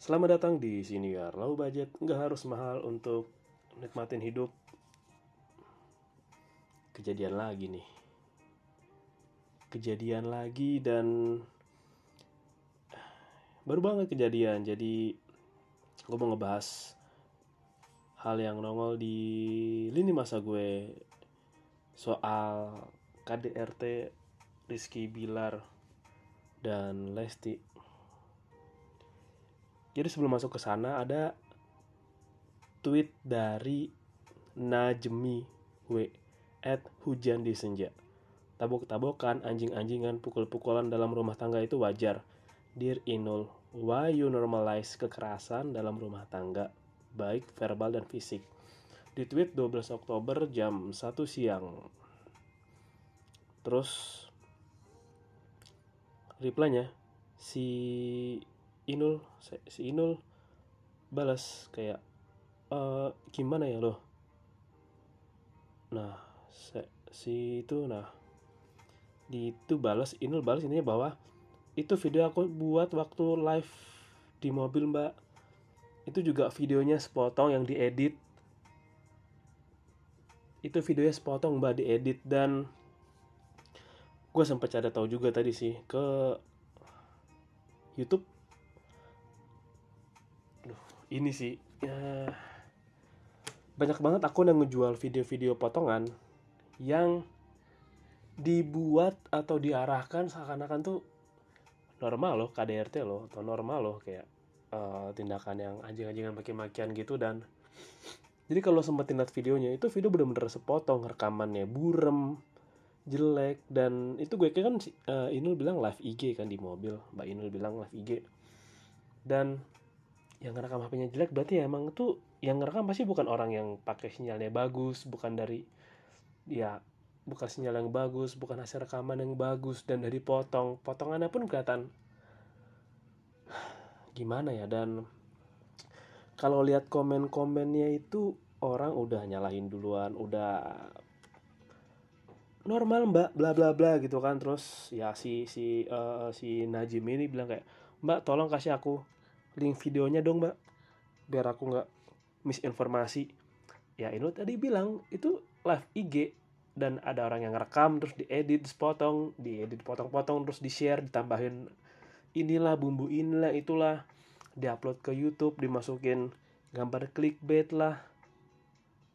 Selamat datang di Siniar Low Budget Nggak harus mahal untuk nikmatin hidup. Kejadian lagi nih. Kejadian lagi dan Baru banget kejadian. Jadi gue mau ngebahas Hal yang nongol di lini masa gue Soal KDRT Rizky Bilar dan Lesti jadi sebelum masuk ke sana ada tweet dari Najmi W at hujan di senja. Tabok-tabokan anjing-anjingan pukul-pukulan dalam rumah tangga itu wajar. Dear Inul why you normalize kekerasan dalam rumah tangga? Baik verbal dan fisik. Di tweet 12 Oktober jam 1 siang. Terus reply-nya si Inul si Inul balas kayak e, gimana ya loh? Nah si itu nah di itu balas Inul balas ini bahwa itu video aku buat waktu live di mobil mbak. Itu juga videonya sepotong yang diedit. Itu videonya sepotong mbak diedit. Dan gue sempat cari tahu juga tadi sih ke YouTube ini sih ya, banyak banget akun yang ngejual video-video potongan yang dibuat atau diarahkan seakan-akan tuh normal loh KDRT loh atau normal loh kayak uh, tindakan yang anjing-anjingan maki-makian gitu dan jadi kalau sempetin lihat videonya itu video bener-bener sepotong rekamannya burem jelek dan itu gue kan uh, Inul bilang live IG kan di mobil Mbak Inul bilang live IG dan yang ngerekam HP-nya jelek berarti ya emang tuh yang ngerekam pasti bukan orang yang pakai sinyalnya bagus bukan dari ya bukan sinyal yang bagus bukan hasil rekaman yang bagus dan dari potong. Potongannya pun kelihatan gimana ya dan kalau lihat komen-komennya itu orang udah nyalahin duluan udah normal mbak bla bla bla gitu kan. Terus ya si si uh, si Najim ini bilang kayak mbak tolong kasih aku link videonya dong mbak. Biar aku nggak misinformasi. Ya ini tadi bilang itu live IG dan ada orang yang rekam terus diedit sepotong diedit potong-potong terus di share ditambahin inilah bumbu inilah itulah. Diupload ke YouTube dimasukin gambar clickbait lah.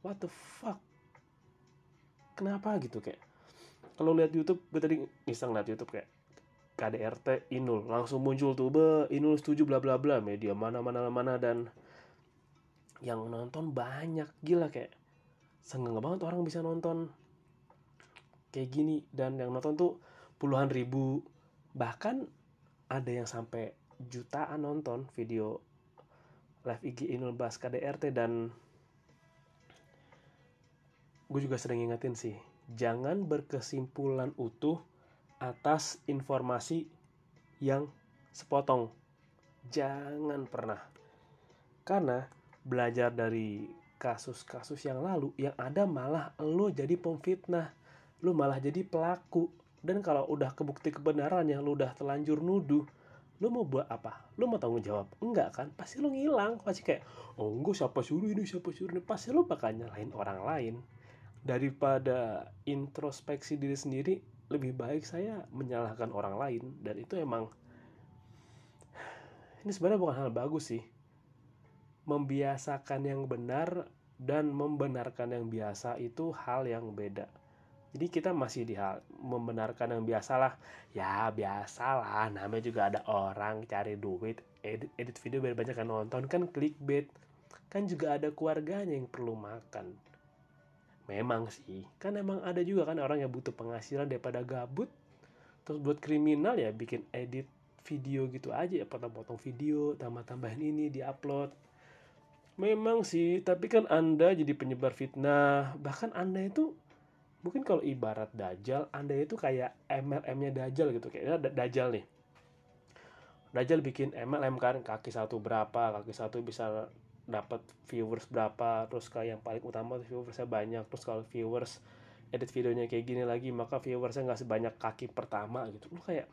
What the fuck? Kenapa gitu kayak? Kalau lihat YouTube gue tadi iseng lihat YouTube kayak KDRT Inul. Langsung muncul tuh be Inul setuju bla bla bla. Media mana mana mana dan yang nonton banyak. Gila kayak seneng banget orang bisa nonton kayak gini. Dan yang nonton tuh puluhan ribu. Bahkan ada yang sampai jutaan nonton video live IG Inul Bas KDRT dan gue juga sering ingetin sih jangan berkesimpulan utuh atas informasi yang sepotong. Jangan pernah. Karena belajar dari kasus-kasus yang lalu yang ada malah lo jadi pemfitnah. Lo malah jadi pelaku. Dan kalau udah kebukti kebenarannya lo udah telanjur nuduh, lo mau buat apa? Lo mau tanggung jawab? Enggak kan? Pasti lo ngilang. Pasti kayak, oh enggak siapa suruh ini, siapa suruh ini. Pasti lo bakal nyalahin orang lain daripada introspeksi diri sendiri lebih baik saya menyalahkan orang lain dan itu emang ini sebenarnya bukan hal bagus sih. Membiasakan yang benar dan membenarkan yang biasa itu hal yang beda. Jadi kita masih di hal membenarkan yang biasalah. Ya biasalah. Namanya juga ada orang cari duit edit edit video biar banyak yang nonton. Kan clickbait. Kan juga ada keluarganya yang perlu makan memang sih. Kan emang ada juga kan orang yang butuh penghasilan daripada gabut terus buat kriminal ya bikin edit video gitu aja ya potong-potong video tambah-tambahin ini diupload. Memang sih tapi kan anda jadi penyebar fitnah. Bahkan anda itu mungkin kalau ibarat dajjal anda itu kayak MLM-nya dajjal gitu. Kayaknya dajjal nih. Dajjal bikin MLM kan kaki satu berapa kaki satu bisa dapat viewers berapa terus kayak yang paling utama viewersnya banyak terus kalau viewers edit videonya kayak gini lagi maka viewersnya nggak sebanyak kaki pertama gitu. Lu kayak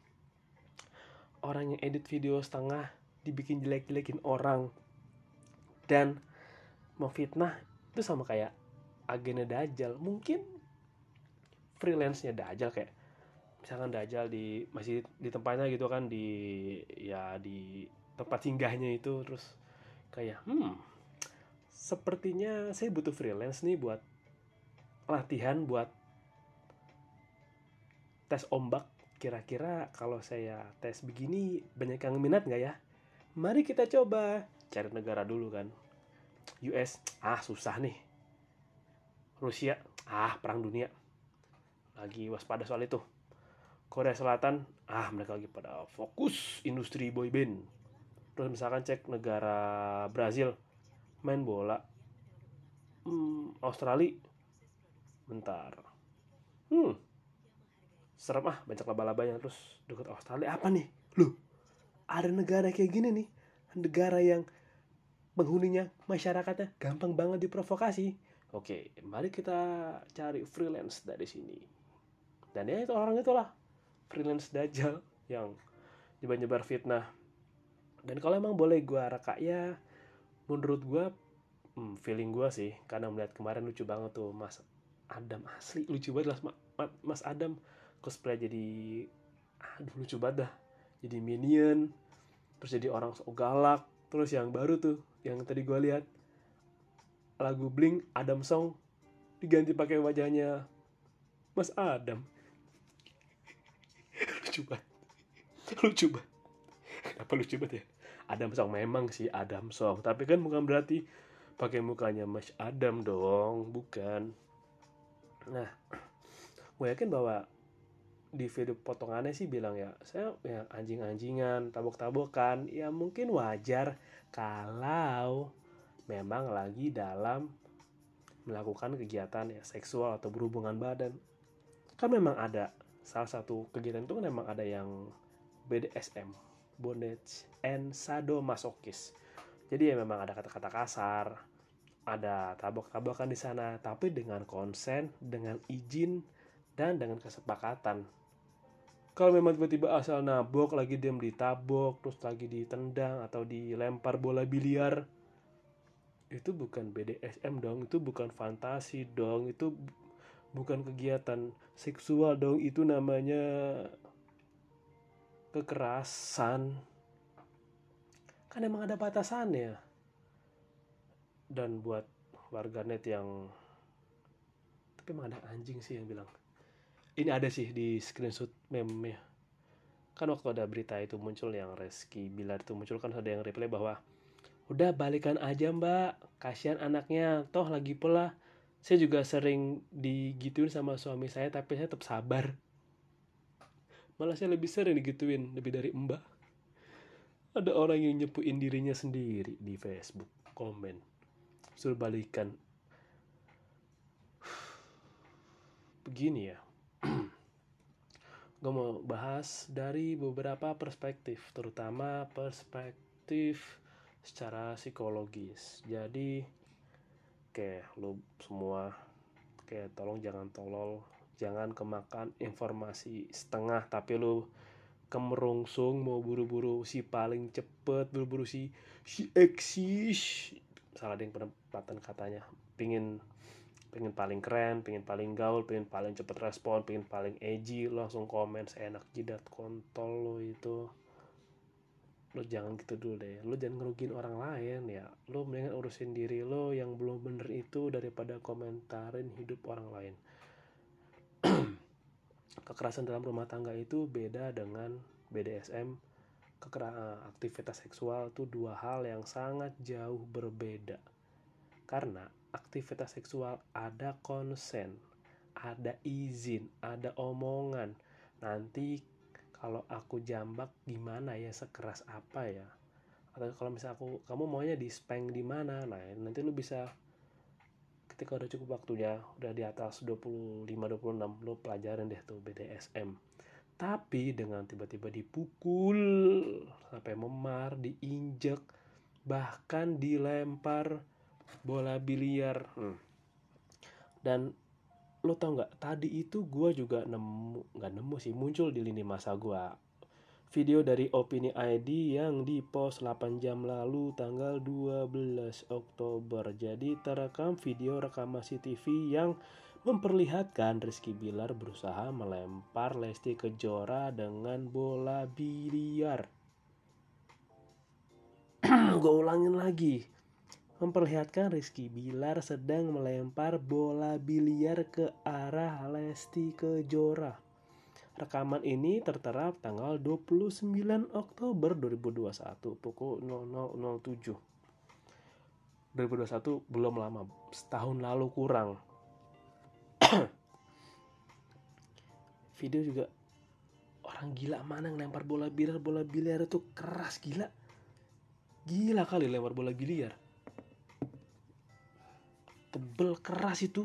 orang yang edit video setengah dibikin jelek-jelekin orang dan memfitnah itu sama kayak agennya Dajjal. Mungkin freelance-nya Dajjal kayak misalkan Dajjal di masih di tempatnya gitu kan di ya di tempat singgahnya itu terus kayak hmm sepertinya saya butuh freelance nih buat latihan buat tes ombak. Kira-kira kalau saya tes begini banyak yang minat nggak ya? Mari kita coba. Cari negara dulu kan. US ah susah nih. Rusia ah perang dunia. Lagi waspada soal itu. Korea Selatan ah mereka lagi pada fokus industri boyband terus misalkan cek negara Brazil main bola. Hmm, Australia bentar. Hmm serem ah banyak laba-labanya. Terus dekat Australia apa nih? Loh ada negara kayak gini nih. Negara yang penghuninya masyarakatnya gampang banget diprovokasi. Oke mari kita cari freelance dari sini. Dan ya itu orang itulah freelance dajjal yang nyebar-nyebar fitnah dan kalau emang boleh gue reka ya menurut gue hmm, feeling gue sih karena melihat kemarin lucu banget tuh mas Adam asli lucu banget lah mas Adam. Cosplay jadi aduh lucu banget dah. Jadi minion terus jadi orang so galak terus yang baru tuh yang tadi gue lihat lagu Blink Adam Song diganti pakai wajahnya Mas Adam. Lucu banget. Lucu banget. Kenapa lucu banget ya Adam Song. Memang sih Adam Song. Tapi kan bukan berarti pakai mukanya Mas Adam dong. Bukan. Nah gue yakin bahwa di video potongannya sih bilang ya saya ya anjing-anjingan tabok-tabokan. Ya mungkin wajar kalau memang lagi dalam melakukan kegiatan ya seksual atau berhubungan badan. Kan memang ada salah satu kegiatan itu kan memang ada yang BDSM bondage and sadomasokis. Jadi ya memang ada kata-kata kasar, ada tabok-tabokan di sana, tapi dengan konsen, dengan izin, dan dengan kesepakatan. Kalau memang tiba-tiba asal nabok, lagi diam ditabok, terus lagi ditendang atau dilempar bola biliar, itu bukan BDSM dong, itu bukan fantasi dong, itu bukan kegiatan seksual dong, itu namanya kekerasan. Kan emang ada batasannya. Dan buat warganet yang tapi emang ada anjing sih yang bilang. Ini ada sih di screenshot meme kan waktu ada berita itu muncul yang Reski Bilar itu muncul kan ada yang reply bahwa udah balikan aja mbak. Kasihan anaknya. Toh lagi pula saya juga sering digituin sama suami saya tapi saya tetap sabar malah saya lebih sering digituin lebih dari mbak ada orang yang nyepuin dirinya sendiri di Facebook komen suruh balikan. Begini ya. Gue mau bahas dari beberapa perspektif terutama perspektif secara psikologis. Jadi kayak lo semua kayak tolong jangan tolol jangan kemakan informasi setengah tapi lu kemerungsung mau buru-buru si paling cepet buru-buru si si eksis salah yang penempatan katanya pingin pengen paling keren, pengen paling gaul, pengen paling cepet respon, pengen paling edgy, langsung komen seenak jidat kontol lo itu. Lo jangan gitu dulu deh, lo jangan ngerugiin orang lain ya. Lo mendingan urusin diri lo yang belum bener itu daripada komentarin hidup orang lain. Kekerasan dalam rumah tangga itu beda dengan BDSM kekerasan aktivitas seksual itu dua hal yang sangat jauh berbeda. Karena aktivitas seksual ada konsen ada izin ada omongan. Nanti kalau aku jambak gimana ya sekeras apa ya? Atau kalau misalnya aku kamu maunya di spank di mana? Nah nanti lu bisa ketika udah cukup waktunya udah di atas 25 26 lo pelajarin deh tuh BDSM tapi dengan tiba-tiba dipukul sampai memar diinjek bahkan dilempar bola biliar. Hmm. dan lo tau nggak tadi itu gue juga nemu nggak nemu sih muncul di lini masa gue video dari Opini ID yang dipost 8 jam lalu tanggal 12 Oktober. Jadi terekam video rekaman CCTV yang memperlihatkan Rizky Bilar berusaha melempar Lesti Kejora dengan bola biliar. Gue ulangin lagi. Memperlihatkan Rizky Bilar sedang melempar bola biliar ke arah Lesti Kejora. Rekaman ini tertera tanggal 29 Oktober 2021 pukul 00.07. 2021 belum lama, setahun lalu kurang. Video juga orang gila mana yang lempar bola biliar bola biliar itu keras gila gila kali lempar bola biliar tebel keras itu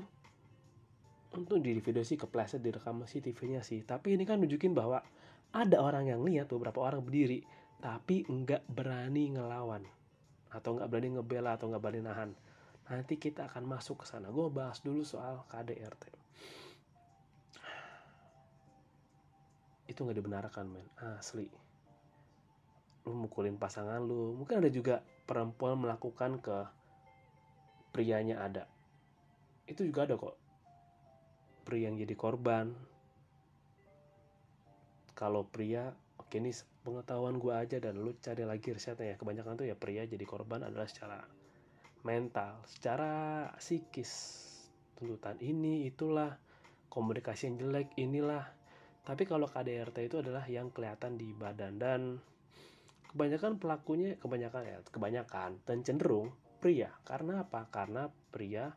untuk di video sih kepleset direkam CCTV-nya sih. Tapi ini kan nunjukin bahwa ada orang yang lihat tuh berapa orang berdiri tapi nggak berani ngelawan. Atau nggak berani ngebela atau nggak berani nahan. Nanti kita akan masuk ke sana. Gue bahas dulu soal KDRT itu nggak dibenarkan men. Asli. Lu mukulin pasangan lu. Mungkin ada juga perempuan melakukan ke prianya ada. Itu juga ada kok pria yang jadi korban. Kalau pria oke ini pengetahuan gue aja dan lu cari lagi risetnya ya. Kebanyakan tuh ya pria jadi korban adalah secara mental secara psikis. Tuntutan ini itulah. Komunikasi yang jelek inilah. Tapi kalau KDRT itu adalah yang kelihatan di badan dan kebanyakan pelakunya kebanyakan ya kebanyakan dan cenderung pria. Karena apa? Karena pria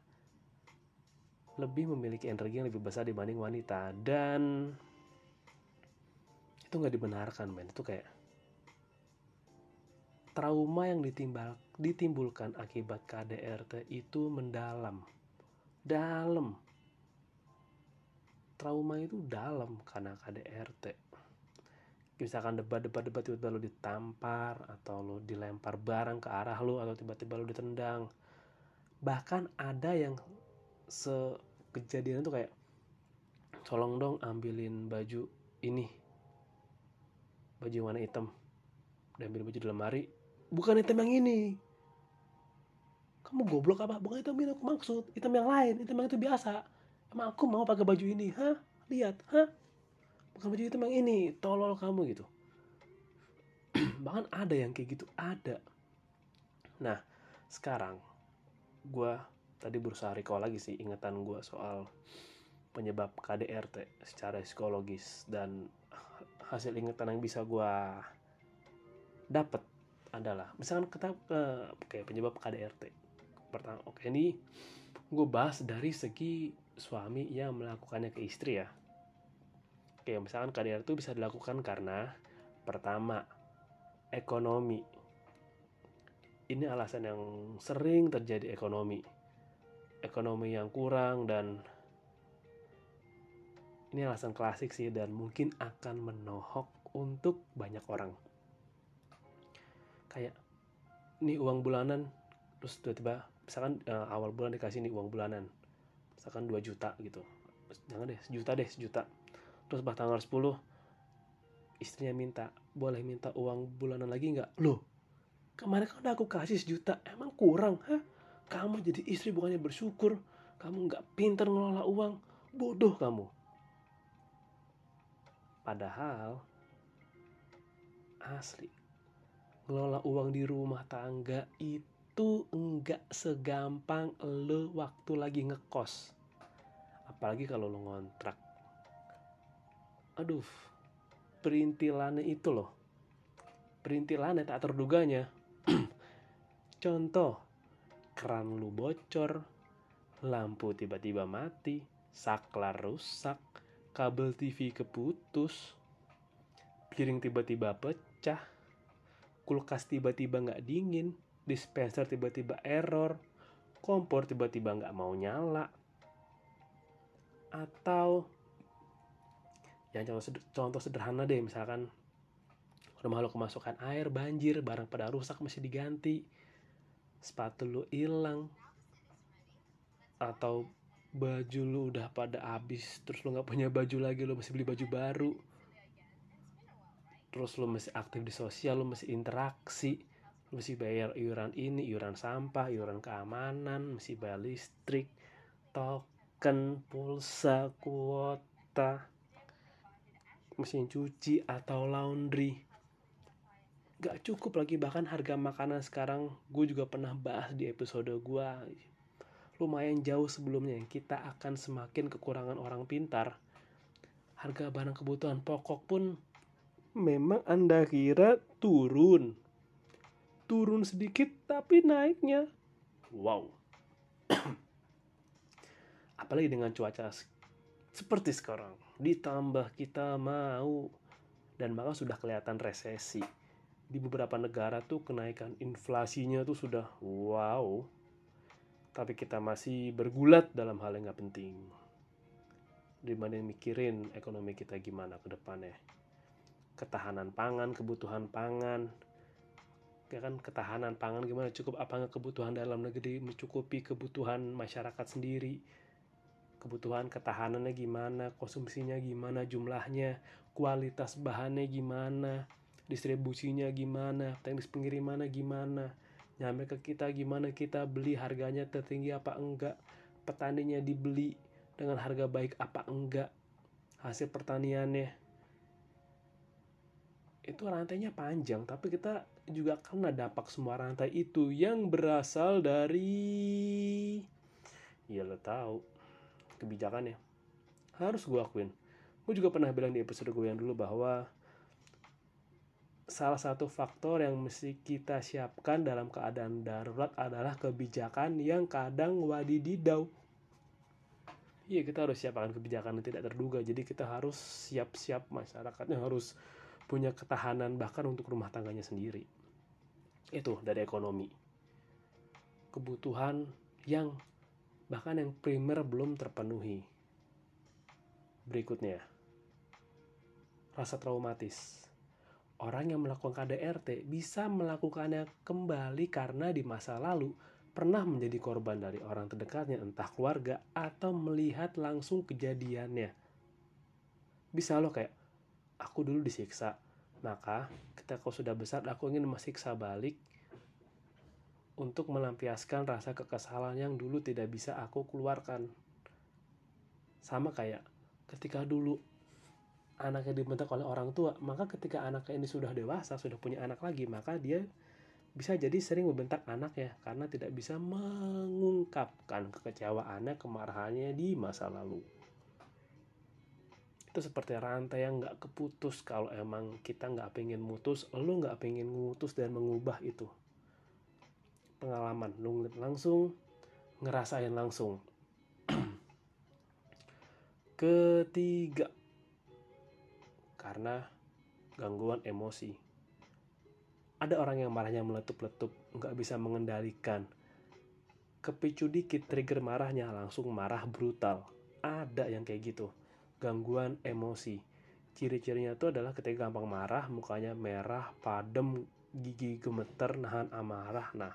lebih memiliki energi yang lebih besar dibanding wanita. Dan itu nggak dibenarkan men. Itu kayak trauma yang ditimbal, ditimbulkan akibat KDRT itu mendalam. Dalam. Trauma itu dalam karena KDRT misalkan debat-debat debat tiba-tiba lo ditampar atau lo dilempar barang ke arah lo atau tiba-tiba lo ditendang. Bahkan ada yang se kejadian tuh kayak tolong dong ambilin baju ini. Baju warna hitam. Dan ambil baju di lemari. Bukan hitam yang ini. Kamu goblok apa? Bukan hitam ini aku maksud. Hitam yang lain. Hitam yang itu biasa. Emang aku mau pakai baju ini? Hah? Lihat. Hah? Bukan baju hitam yang ini. Tolol kamu gitu. Bahkan ada yang kayak gitu ada. Nah sekarang gue tadi berusaha recall lagi sih ingatan gue soal penyebab KDRT secara psikologis dan hasil ingatan yang bisa gue dapat adalah misalkan kita uh, kayak penyebab KDRT pertama oke ini gue bahas dari segi suami yang melakukannya ke istri ya. Oke misalkan KDRT itu bisa dilakukan karena pertama ekonomi. Ini alasan yang sering terjadi ekonomi ekonomi yang kurang dan ini alasan klasik sih dan mungkin akan menohok untuk banyak orang. Kayak ini uang bulanan terus tiba-tiba misalkan uh, awal bulan dikasih nih uang bulanan misalkan 2 juta gitu. Jangan deh sejuta deh sejuta. Terus pas tanggal 10 istrinya minta boleh minta uang bulanan lagi nggak? Loh kemarin kan udah aku kasih sejuta emang kurang hah kamu jadi istri bukannya bersyukur. Kamu nggak pinter ngelola uang. Bodoh kamu. Padahal asli ngelola uang di rumah tangga itu enggak segampang lo waktu lagi ngekos. Apalagi kalau lo ngontrak. Aduh, perintilannya itu loh. Perintilannya tak terduganya. Contoh, keran lu bocor, lampu tiba-tiba mati, saklar rusak, kabel TV keputus, piring tiba-tiba pecah, kulkas tiba-tiba nggak dingin, dispenser tiba-tiba error, kompor tiba-tiba nggak mau nyala, atau yang contoh, contoh sederhana deh misalkan rumah lo kemasukan air banjir barang pada rusak masih diganti sepatu lu hilang. Atau baju lu udah pada habis terus lu nggak punya baju lagi lu masih beli baju baru. Terus lu mesti aktif di sosial lu mesti interaksi. Lu mesti bayar iuran ini iuran sampah iuran keamanan mesti bayar listrik token pulsa kuota mesin cuci atau laundry gak cukup lagi bahkan harga makanan sekarang gue juga pernah bahas di episode gue lumayan jauh sebelumnya kita akan semakin kekurangan orang pintar. Harga barang kebutuhan pokok pun memang anda kira turun. Turun sedikit tapi naiknya. Wow. Apalagi dengan cuaca seperti sekarang. Ditambah kita mau dan maka sudah kelihatan resesi di beberapa negara tuh kenaikan inflasinya tuh sudah wow. Tapi kita masih bergulat dalam hal yang gak penting. Dibanding mikirin ekonomi kita gimana ke depannya. Ketahanan pangan kebutuhan pangan. Ya kan ketahanan pangan gimana? Cukup apa nggak kebutuhan dalam negeri? Mencukupi kebutuhan masyarakat sendiri. Kebutuhan ketahanannya gimana? Konsumsinya gimana? Jumlahnya? Kualitas bahannya gimana distribusinya gimana teknis pengirimannya gimana nyampe ke kita gimana kita beli harganya tertinggi apa enggak petaninya dibeli dengan harga baik apa enggak hasil pertaniannya. Itu rantainya panjang tapi kita juga kena dampak semua rantai itu yang berasal dari ya lo tahu kebijakannya harus gue akuin. Gue juga pernah bilang di episode gue yang dulu bahwa salah satu faktor yang mesti kita siapkan dalam keadaan darurat adalah kebijakan yang kadang wadididau. Iya kita harus siapkan kebijakan yang tidak terduga. Jadi kita harus siap-siap masyarakatnya harus punya ketahanan bahkan untuk rumah tangganya sendiri. Itu dari ekonomi. Kebutuhan yang bahkan yang primer belum terpenuhi. Berikutnya, rasa traumatis orang yang melakukan KDRT bisa melakukannya kembali karena di masa lalu pernah menjadi korban dari orang terdekatnya entah keluarga atau melihat langsung kejadiannya. Bisa lo kayak, aku dulu disiksa, maka ketika kau sudah besar aku ingin mesiksa balik untuk melampiaskan rasa kekesalan yang dulu tidak bisa aku keluarkan. Sama kayak ketika dulu anaknya dibentak oleh orang tua, maka ketika anaknya ini sudah dewasa, sudah punya anak lagi, maka dia bisa jadi sering membentak anaknya karena tidak bisa mengungkapkan kekecewaannya, kemarahannya di masa lalu. Itu seperti rantai yang nggak keputus kalau emang kita nggak pengen mutus, lu nggak pengen ngutus dan mengubah itu. Pengalaman, lu langsung, ngerasain langsung. Ketiga, karena gangguan emosi. Ada orang yang marahnya meletup-letup, nggak bisa mengendalikan. Kepicu dikit trigger marahnya langsung marah brutal. Ada yang kayak gitu. Gangguan emosi. Ciri-cirinya itu adalah ketika gampang marah, mukanya merah, padem, gigi gemeter, nahan amarah. Nah,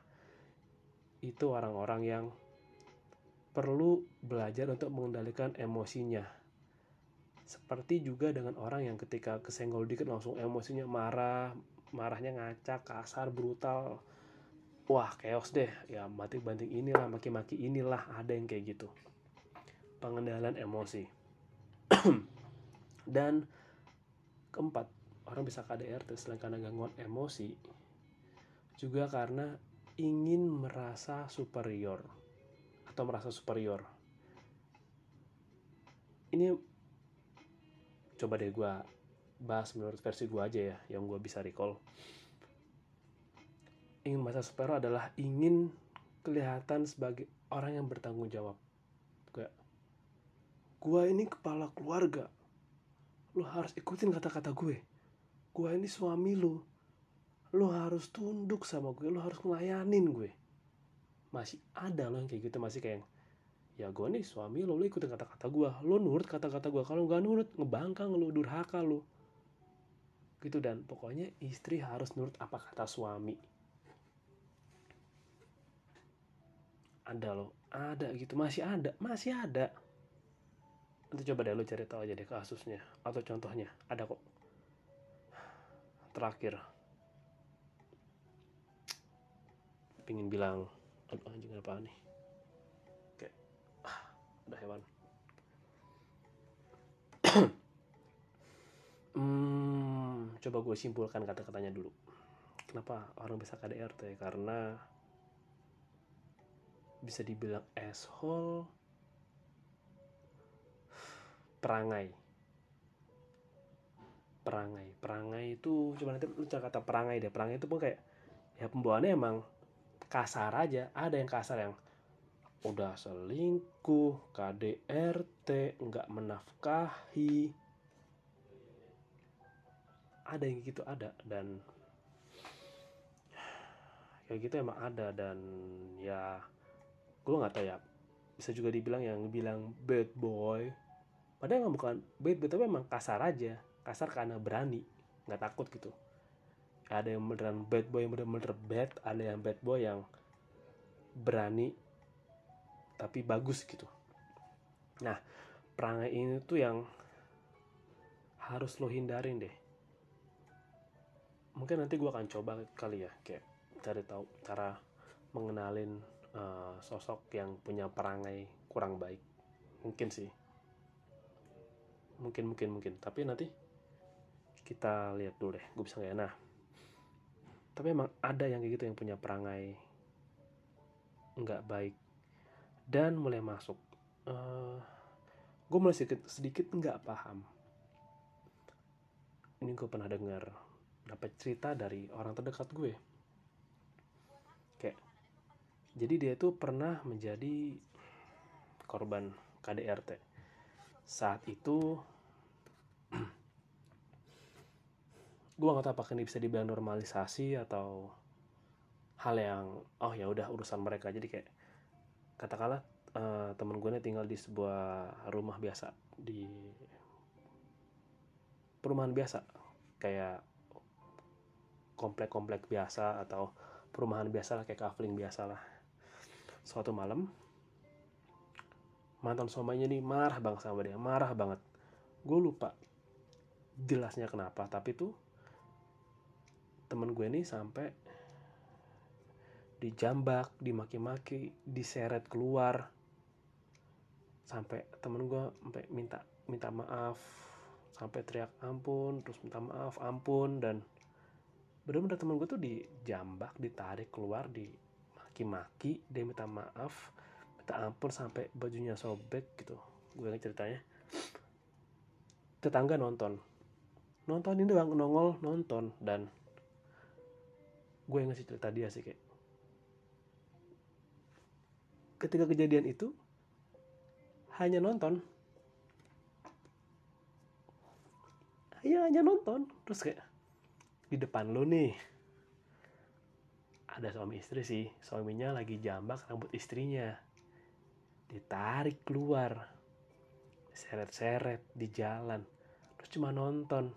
itu orang-orang yang perlu belajar untuk mengendalikan emosinya seperti juga dengan orang yang ketika kesenggol dikit langsung emosinya marah, marahnya ngacak, kasar, brutal. Wah, chaos deh. Ya, mati banting inilah, maki-maki inilah, ada yang kayak gitu. Pengendalian emosi. Dan keempat, orang bisa KDRT selain karena gangguan emosi, juga karena ingin merasa superior atau merasa superior. Ini coba deh gue bahas menurut versi gue aja ya yang gue bisa recall. Ingin masa superior adalah ingin kelihatan sebagai orang yang bertanggung jawab. Kayak gue ini kepala keluarga. Lo harus ikutin kata-kata gue. Gue ini suami lo lo harus tunduk sama gue. Lo harus ngelayanin gue. Masih ada lo yang kayak gitu. Masih kayak ya gue nih suami lo, lo ikutin kata-kata gue lo nurut kata-kata gue kalau gak nurut ngebangkang lo durhaka lo gitu dan pokoknya istri harus nurut apa kata suami. Ada lo ada gitu masih ada masih ada. Nanti coba deh lo cari tahu aja deh kasusnya atau contohnya ada kok. Terakhir. Pingin bilang aduh anjing apa nih ah, udah hewan. Hmm, coba gue simpulkan kata-katanya dulu. Kenapa orang bisa KDRT karena bisa dibilang asshole perangai. Perangai. Perangai itu coba nanti lu kata perangai deh. Perangai itu pun kayak ya pembawaannya emang kasar aja. Ada yang kasar yang udah selingkuh KDRT nggak menafkahi. Ada yang gitu ada. Dan kayak gitu emang ada. Dan ya gue nggak tahu ya. Bisa juga dibilang yang bilang bad boy. Padahal emang bukan bad boy tapi emang kasar aja. Kasar karena berani. Nggak takut gitu. Ada yang beneran bad boy yang bener-bener bad. Ada yang bad boy yang berani tapi bagus gitu. Nah perangai ini tuh yang harus lo hindarin deh. Mungkin nanti gue akan coba kali ya kayak cari tahu cara mengenalin uh, sosok yang punya perangai kurang baik. Mungkin sih. Mungkin mungkin mungkin. Tapi nanti kita lihat dulu deh gue bisa nggak ya? Nah tapi emang ada yang kayak gitu yang punya perangai nggak baik dan mulai masuk. Uh, gue mulai sedikit sedikit nggak paham. Ini gue pernah dengar dapat cerita dari orang terdekat gue. Kayak jadi dia itu pernah menjadi korban KDRT saat itu gue nggak tahu apakah ini bisa dibilang normalisasi atau hal yang oh ya udah urusan mereka. Jadi kayak katakanlah uh, temen gue ini tinggal di sebuah rumah biasa di perumahan biasa. Kayak komplek-komplek biasa atau perumahan biasa lah kayak kafling biasa lah suatu malam mantan suaminya nih marah banget sama dia marah banget. Gue lupa jelasnya kenapa tapi tuh temen gue nih sampai dijambak dimaki-maki diseret keluar. Sampai temen gue sampai minta minta maaf. Sampai teriak ampun terus minta maaf ampun dan bener-bener temen gue tuh dijambak ditarik keluar di maki-maki dia minta maaf minta ampun sampai bajunya sobek gitu. Gue ingat ceritanya. Tetangga nonton. Nonton ini doang nongol nonton dan gue yang ngasih cerita dia sih kayak ketika kejadian itu hanya nonton. Ya hanya nonton. Terus kayak di depan lo nih ada suami istri sih. Suaminya lagi jambak rambut istrinya. Ditarik keluar. Seret-seret di jalan. Terus cuma nonton.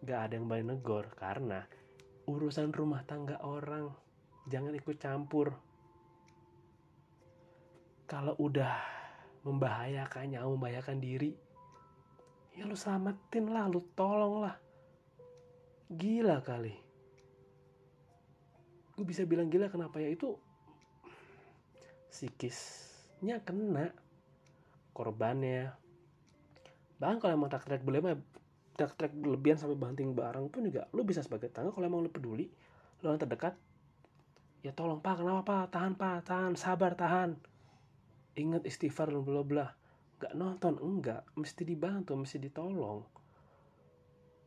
Gak ada yang balik negor karena urusan rumah tangga orang. Jangan ikut campur kalau udah membahayakan nyawa membahayakan diri ya lu selamatin lah lu tolong lah. Gila kali. Gue bisa bilang gila kenapa ya? Itu psikisnya kena korbannya. Bahkan kalau emang tak track boleh mah tak track berlebihan sampai banting barang pun juga lu bisa sebagai tangga kalau emang lu peduli lu yang terdekat ya tolong pak kenapa pak tahan pak tahan sabar tahan ingat istighfar bla bla nggak nonton enggak mesti dibantu mesti ditolong.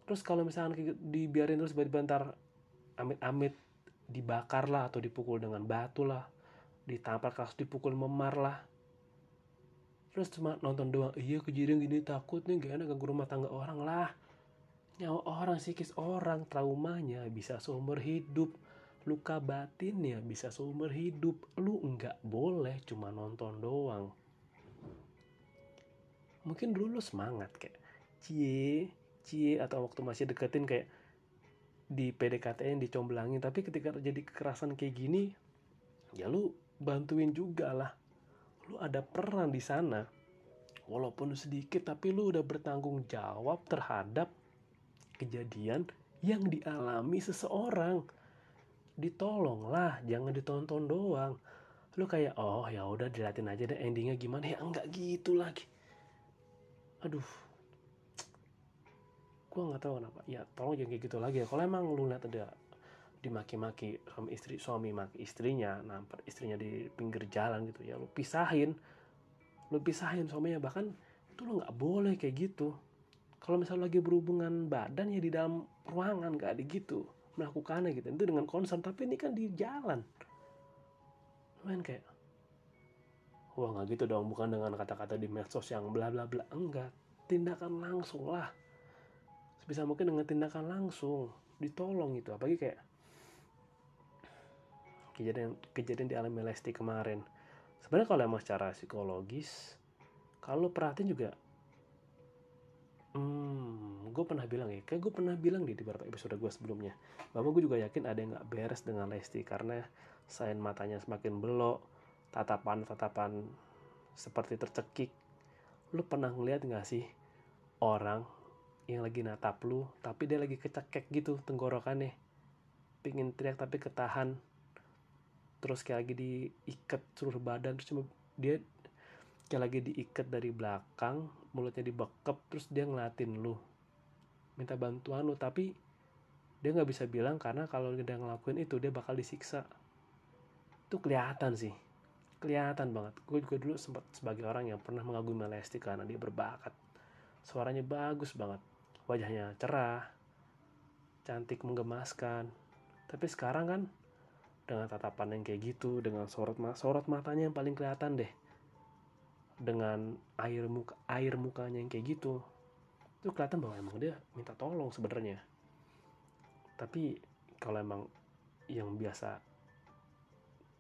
Terus kalau misalnya dibiarin terus bentar amit-amit dibakar lah atau dipukul dengan batu lah. Ditampar keras dipukul memar lah. Terus cuma nonton doang iya kejadian gini takut nih gak enak ganggu rumah tangga orang lah. Nyawa orang psikis orang traumanya bisa seumur hidup luka batinnya bisa seumur hidup. Lu nggak boleh cuma nonton doang. Mungkin dulu lu semangat kayak cie cie atau waktu masih deketin kayak di PDKT yang dicomblangin. Tapi ketika terjadi kekerasan kayak gini ya lu bantuin juga lah. Lu ada peran di sana. Walaupun sedikit tapi lu udah bertanggung jawab terhadap kejadian yang dialami seseorang ditolonglah jangan ditonton doang. Lu kayak oh ya udah diliatin aja deh endingnya gimana. Ya enggak gitu lagi. Aduh. Gua nggak tahu kenapa. Ya tolong jangan kayak gitu lagi ya. Kalau emang lu lihat ada dimaki-maki suami istri suami maki istrinya nampar istrinya di pinggir jalan gitu ya lu pisahin. Lu pisahin suaminya. Bahkan itu lu nggak boleh kayak gitu. Kalau misalnya lagi berhubungan badan ya di dalam ruangan gak ada gitu melakukannya gitu. Itu dengan concern tapi ini kan di jalan. Main kayak wah nggak gitu dong bukan dengan kata-kata di medsos yang bla bla bla. Enggak tindakan langsung lah. Sebisa mungkin dengan tindakan langsung ditolong itu apalagi kayak kejadian kejadian di alam Lesti kemarin. Sebenarnya kalau emang secara psikologis kalau perhatiin juga hmm gue pernah bilang ya kayak gue pernah bilang di beberapa episode gue sebelumnya. Bahwa gue juga yakin ada yang nggak beres dengan Lesti karena selain matanya semakin belok tatapan-tatapan seperti tercekik. Lu pernah ngeliat nggak sih orang yang lagi natap lu tapi dia lagi kecekek gitu tenggorokannya? Pingin teriak tapi ketahan. Terus kayak lagi diikat seluruh badan terus cuma dia kayak lagi diikat dari belakang mulutnya dibekep terus dia ngelatin lu minta bantuan lu. Tapi dia nggak bisa bilang karena kalau dia ngelakuin itu dia bakal disiksa. Itu kelihatan sih. Kelihatan banget. Gue juga dulu sempat sebagai orang yang pernah mengagumi Lesti karena dia berbakat. Suaranya bagus banget. Wajahnya cerah cantik menggemaskan. Tapi sekarang kan dengan tatapan yang kayak gitu dengan sorot sorot matanya yang paling kelihatan deh dengan air muka air mukanya yang kayak gitu itu kelihatan bahwa emang dia minta tolong sebenarnya. Tapi kalau emang yang biasa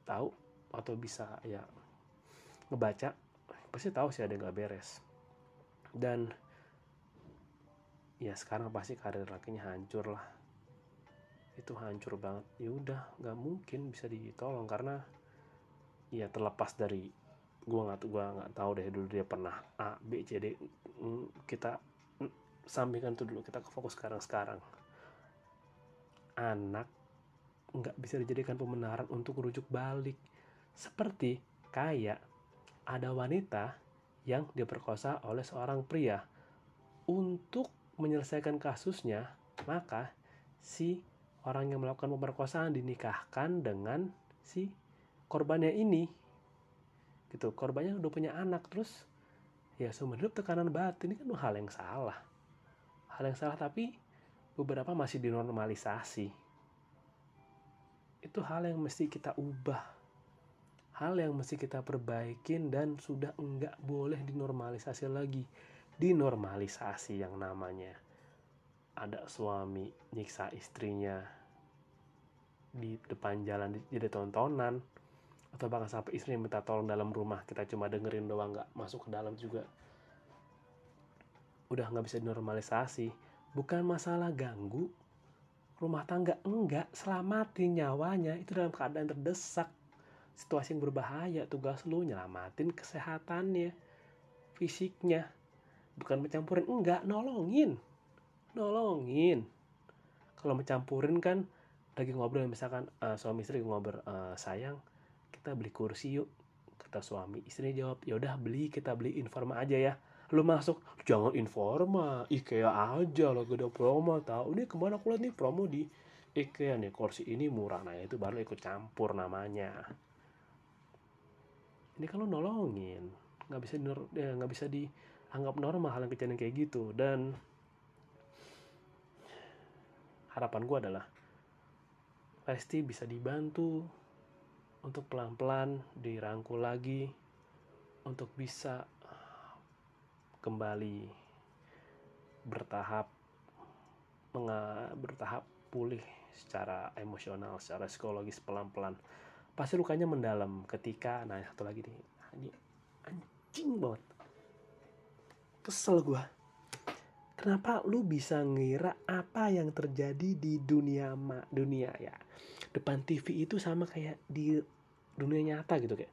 tahu atau bisa ya ngebaca pasti tahu sih ada nggak beres. Dan ya sekarang pasti karir lakinya hancur lah. Itu hancur banget. Ya udah nggak mungkin bisa ditolong karena ya terlepas dari gua nggak gua nggak tahu deh dulu dia pernah A B C D. Mm, kita sampingkan tuh dulu kita ke fokus sekarang sekarang. Anak nggak bisa dijadikan pembenaran untuk rujuk balik. Seperti kayak ada wanita yang diperkosa oleh seorang pria. Untuk menyelesaikan kasusnya maka si orang yang melakukan pemerkosaan dinikahkan dengan si korbannya ini gitu. Korbannya udah punya anak terus ya hidup tekanan batin ini kan hal yang salah. Hal yang salah tapi beberapa masih dinormalisasi. Itu hal yang mesti kita ubah. Hal yang mesti kita perbaikin dan sudah enggak boleh dinormalisasi lagi. Dinormalisasi yang namanya ada suami nyiksa istrinya di depan jalan jadi tontonan atau bahkan sampai istri minta tolong dalam rumah kita cuma dengerin doang nggak masuk ke dalam juga. Udah nggak bisa dinormalisasi. Bukan masalah ganggu rumah tangga enggak selamatin nyawanya itu dalam keadaan terdesak. Situasi yang berbahaya tugas lu nyelamatin kesehatannya fisiknya. Bukan mencampurin enggak nolongin. Nolongin. Kalau mencampurin kan lagi ngobrol misalkan uh, suami istri ngobrol uh, sayang kita beli kursi yuk kata suami istri jawab ya udah beli kita beli informa aja ya. Lu masuk jangan informa IKEA aja lo gede promo tahu ini ke mana aku nih promo di IKEA nih kursi ini murah. Nah itu baru ikut campur namanya. Ini kalau nolongin nggak bisa ya, nggak bisa dianggap normal hal yang kejadian kayak gitu. Dan harapan gue adalah Lesti bisa dibantu untuk pelan-pelan dirangkul lagi untuk bisa kembali bertahap bertahap pulih secara emosional, secara psikologis pelan-pelan. Pasti lukanya mendalam ketika nah satu lagi nih, ini anjing banget. Kesel gue kenapa lu bisa ngira apa yang terjadi di dunia ma dunia ya depan TV itu sama kayak di dunia nyata gitu kayak.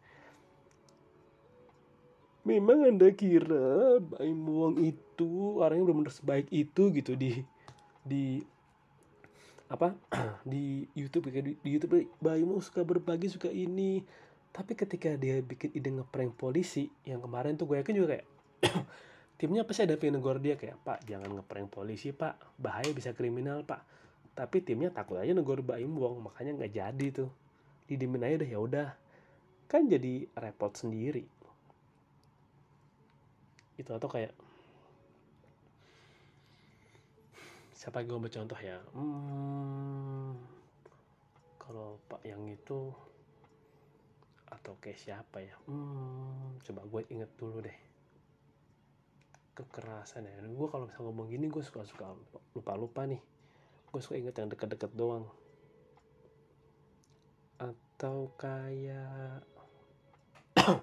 Memang anda kira Baim Wong itu orangnya belum benar sebaik itu gitu di di apa di YouTube kayak di, di YouTube Bayimu suka berbagi suka ini. Tapi ketika dia bikin ide ngeprank polisi yang kemarin tuh gue yakin juga kayak timnya pasti ada pengen dia kayak pak jangan ngeprank polisi pak. Bahaya bisa kriminal pak tapi timnya takut aja negor Baim Wong makanya nggak jadi tuh. Didimin aja udah ya udah. Kan jadi repot sendiri. Itu atau kayak siapa gue ambil contoh ya? Hmm, kalau pak yang itu atau kayak siapa ya? Hmm, coba gue inget dulu deh. Kekerasan ya. Gue kalau misalnya ngomong gini gue suka suka lupa lupa nih gue suka inget yang deket-deket doang. Atau kayak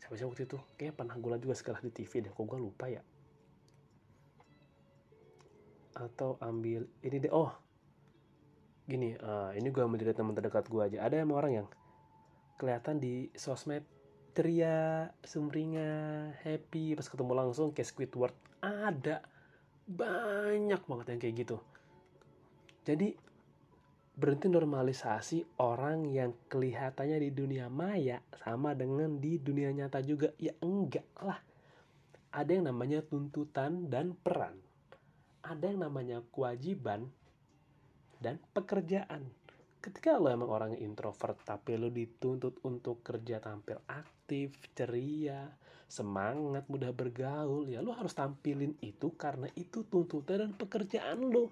siapa sih waktu itu? Kayak pernah gue juga sekarang di TV deh kok gue lupa ya? Atau ambil ini deh oh gini uh, ini gue ambil dari teman terdekat gue aja. Ada emang orang yang kelihatan di sosmed ceria sumringah happy pas ketemu langsung kayak Squidward. Ada. Banyak banget yang kayak gitu jadi berhenti normalisasi orang yang kelihatannya di dunia maya sama dengan di dunia nyata juga ya enggak lah ada yang namanya tuntutan dan peran ada yang namanya kewajiban dan pekerjaan. Ketika lo emang orang introvert tapi lo dituntut untuk kerja tampil aktif, ceria, semangat, mudah bergaul, ya lo harus tampilin itu karena itu tuntutan dan pekerjaan lo.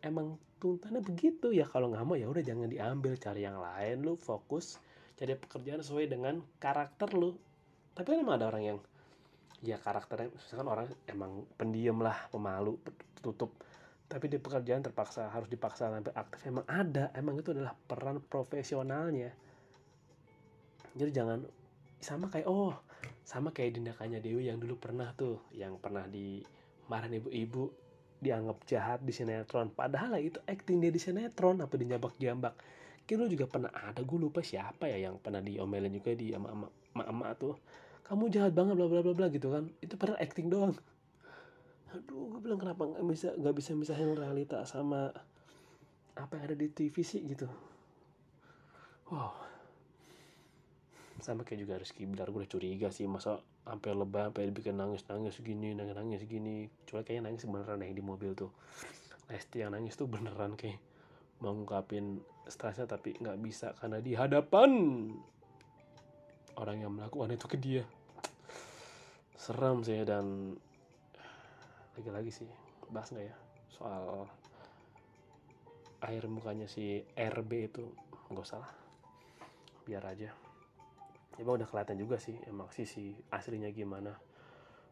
Emang tuntutannya begitu. Ya kalau nggak mau ya udah jangan diambil. Cari yang lain. Lo fokus cari pekerjaan sesuai dengan karakter lo. Tapi kan emang ada orang yang ya karakternya misalkan orang emang pendiam lah pemalu tutup tapi di pekerjaan terpaksa harus dipaksa sampai aktif. Emang ada. Emang itu adalah peran profesionalnya. Jadi jangan sama kayak oh sama kayak tindakannya Dewi yang dulu pernah tuh. Yang pernah di dimarahin ibu-ibu dianggap jahat di sinetron. Padahal lah itu acting dia di sinetron apa di jambak jambak kira juga pernah ada gue lupa siapa ya yang pernah diomelin juga di ama ama ama tuh. Kamu jahat banget bla bla bla bla gitu kan. Itu padahal acting doang. Aduh gue bilang kenapa nggak bisa nggak bisa misahin realita sama apa yang ada di TV sih gitu. Wow sama kayak juga Rizky Bilar gue curiga sih masa sampai lebah sampai bikin nangis nangis gini nangis nangis gini. Cuma kayaknya nangis beneran yang di mobil tuh. Lesti yang nangis tuh beneran kayak mau ngungkapin stresnya tapi nggak bisa karena di hadapan orang yang melakukan itu ke dia. Seram sih dan lagi-lagi sih bahas nggak ya soal air mukanya si RB itu? Nggak usah lah. Biar aja emang udah kelihatan juga sih emang sisi aslinya gimana.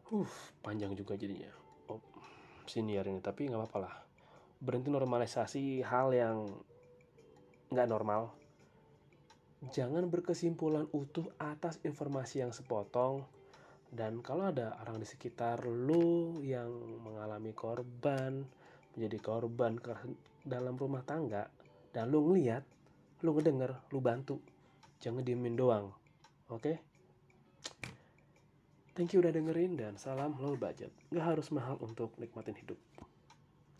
Uh panjang juga jadinya. Oh senior ini tapi nggak apa-apa lah. Berhenti normalisasi hal yang nggak normal. Jangan berkesimpulan utuh atas informasi yang sepotong. Dan kalau ada orang di sekitar lu yang mengalami korban menjadi korban dalam rumah tangga dan lu ngeliat lu ngedenger lu bantu. Jangan diemin doang oke okay? thank you udah dengerin dan salam low budget gak harus mahal untuk nikmatin hidup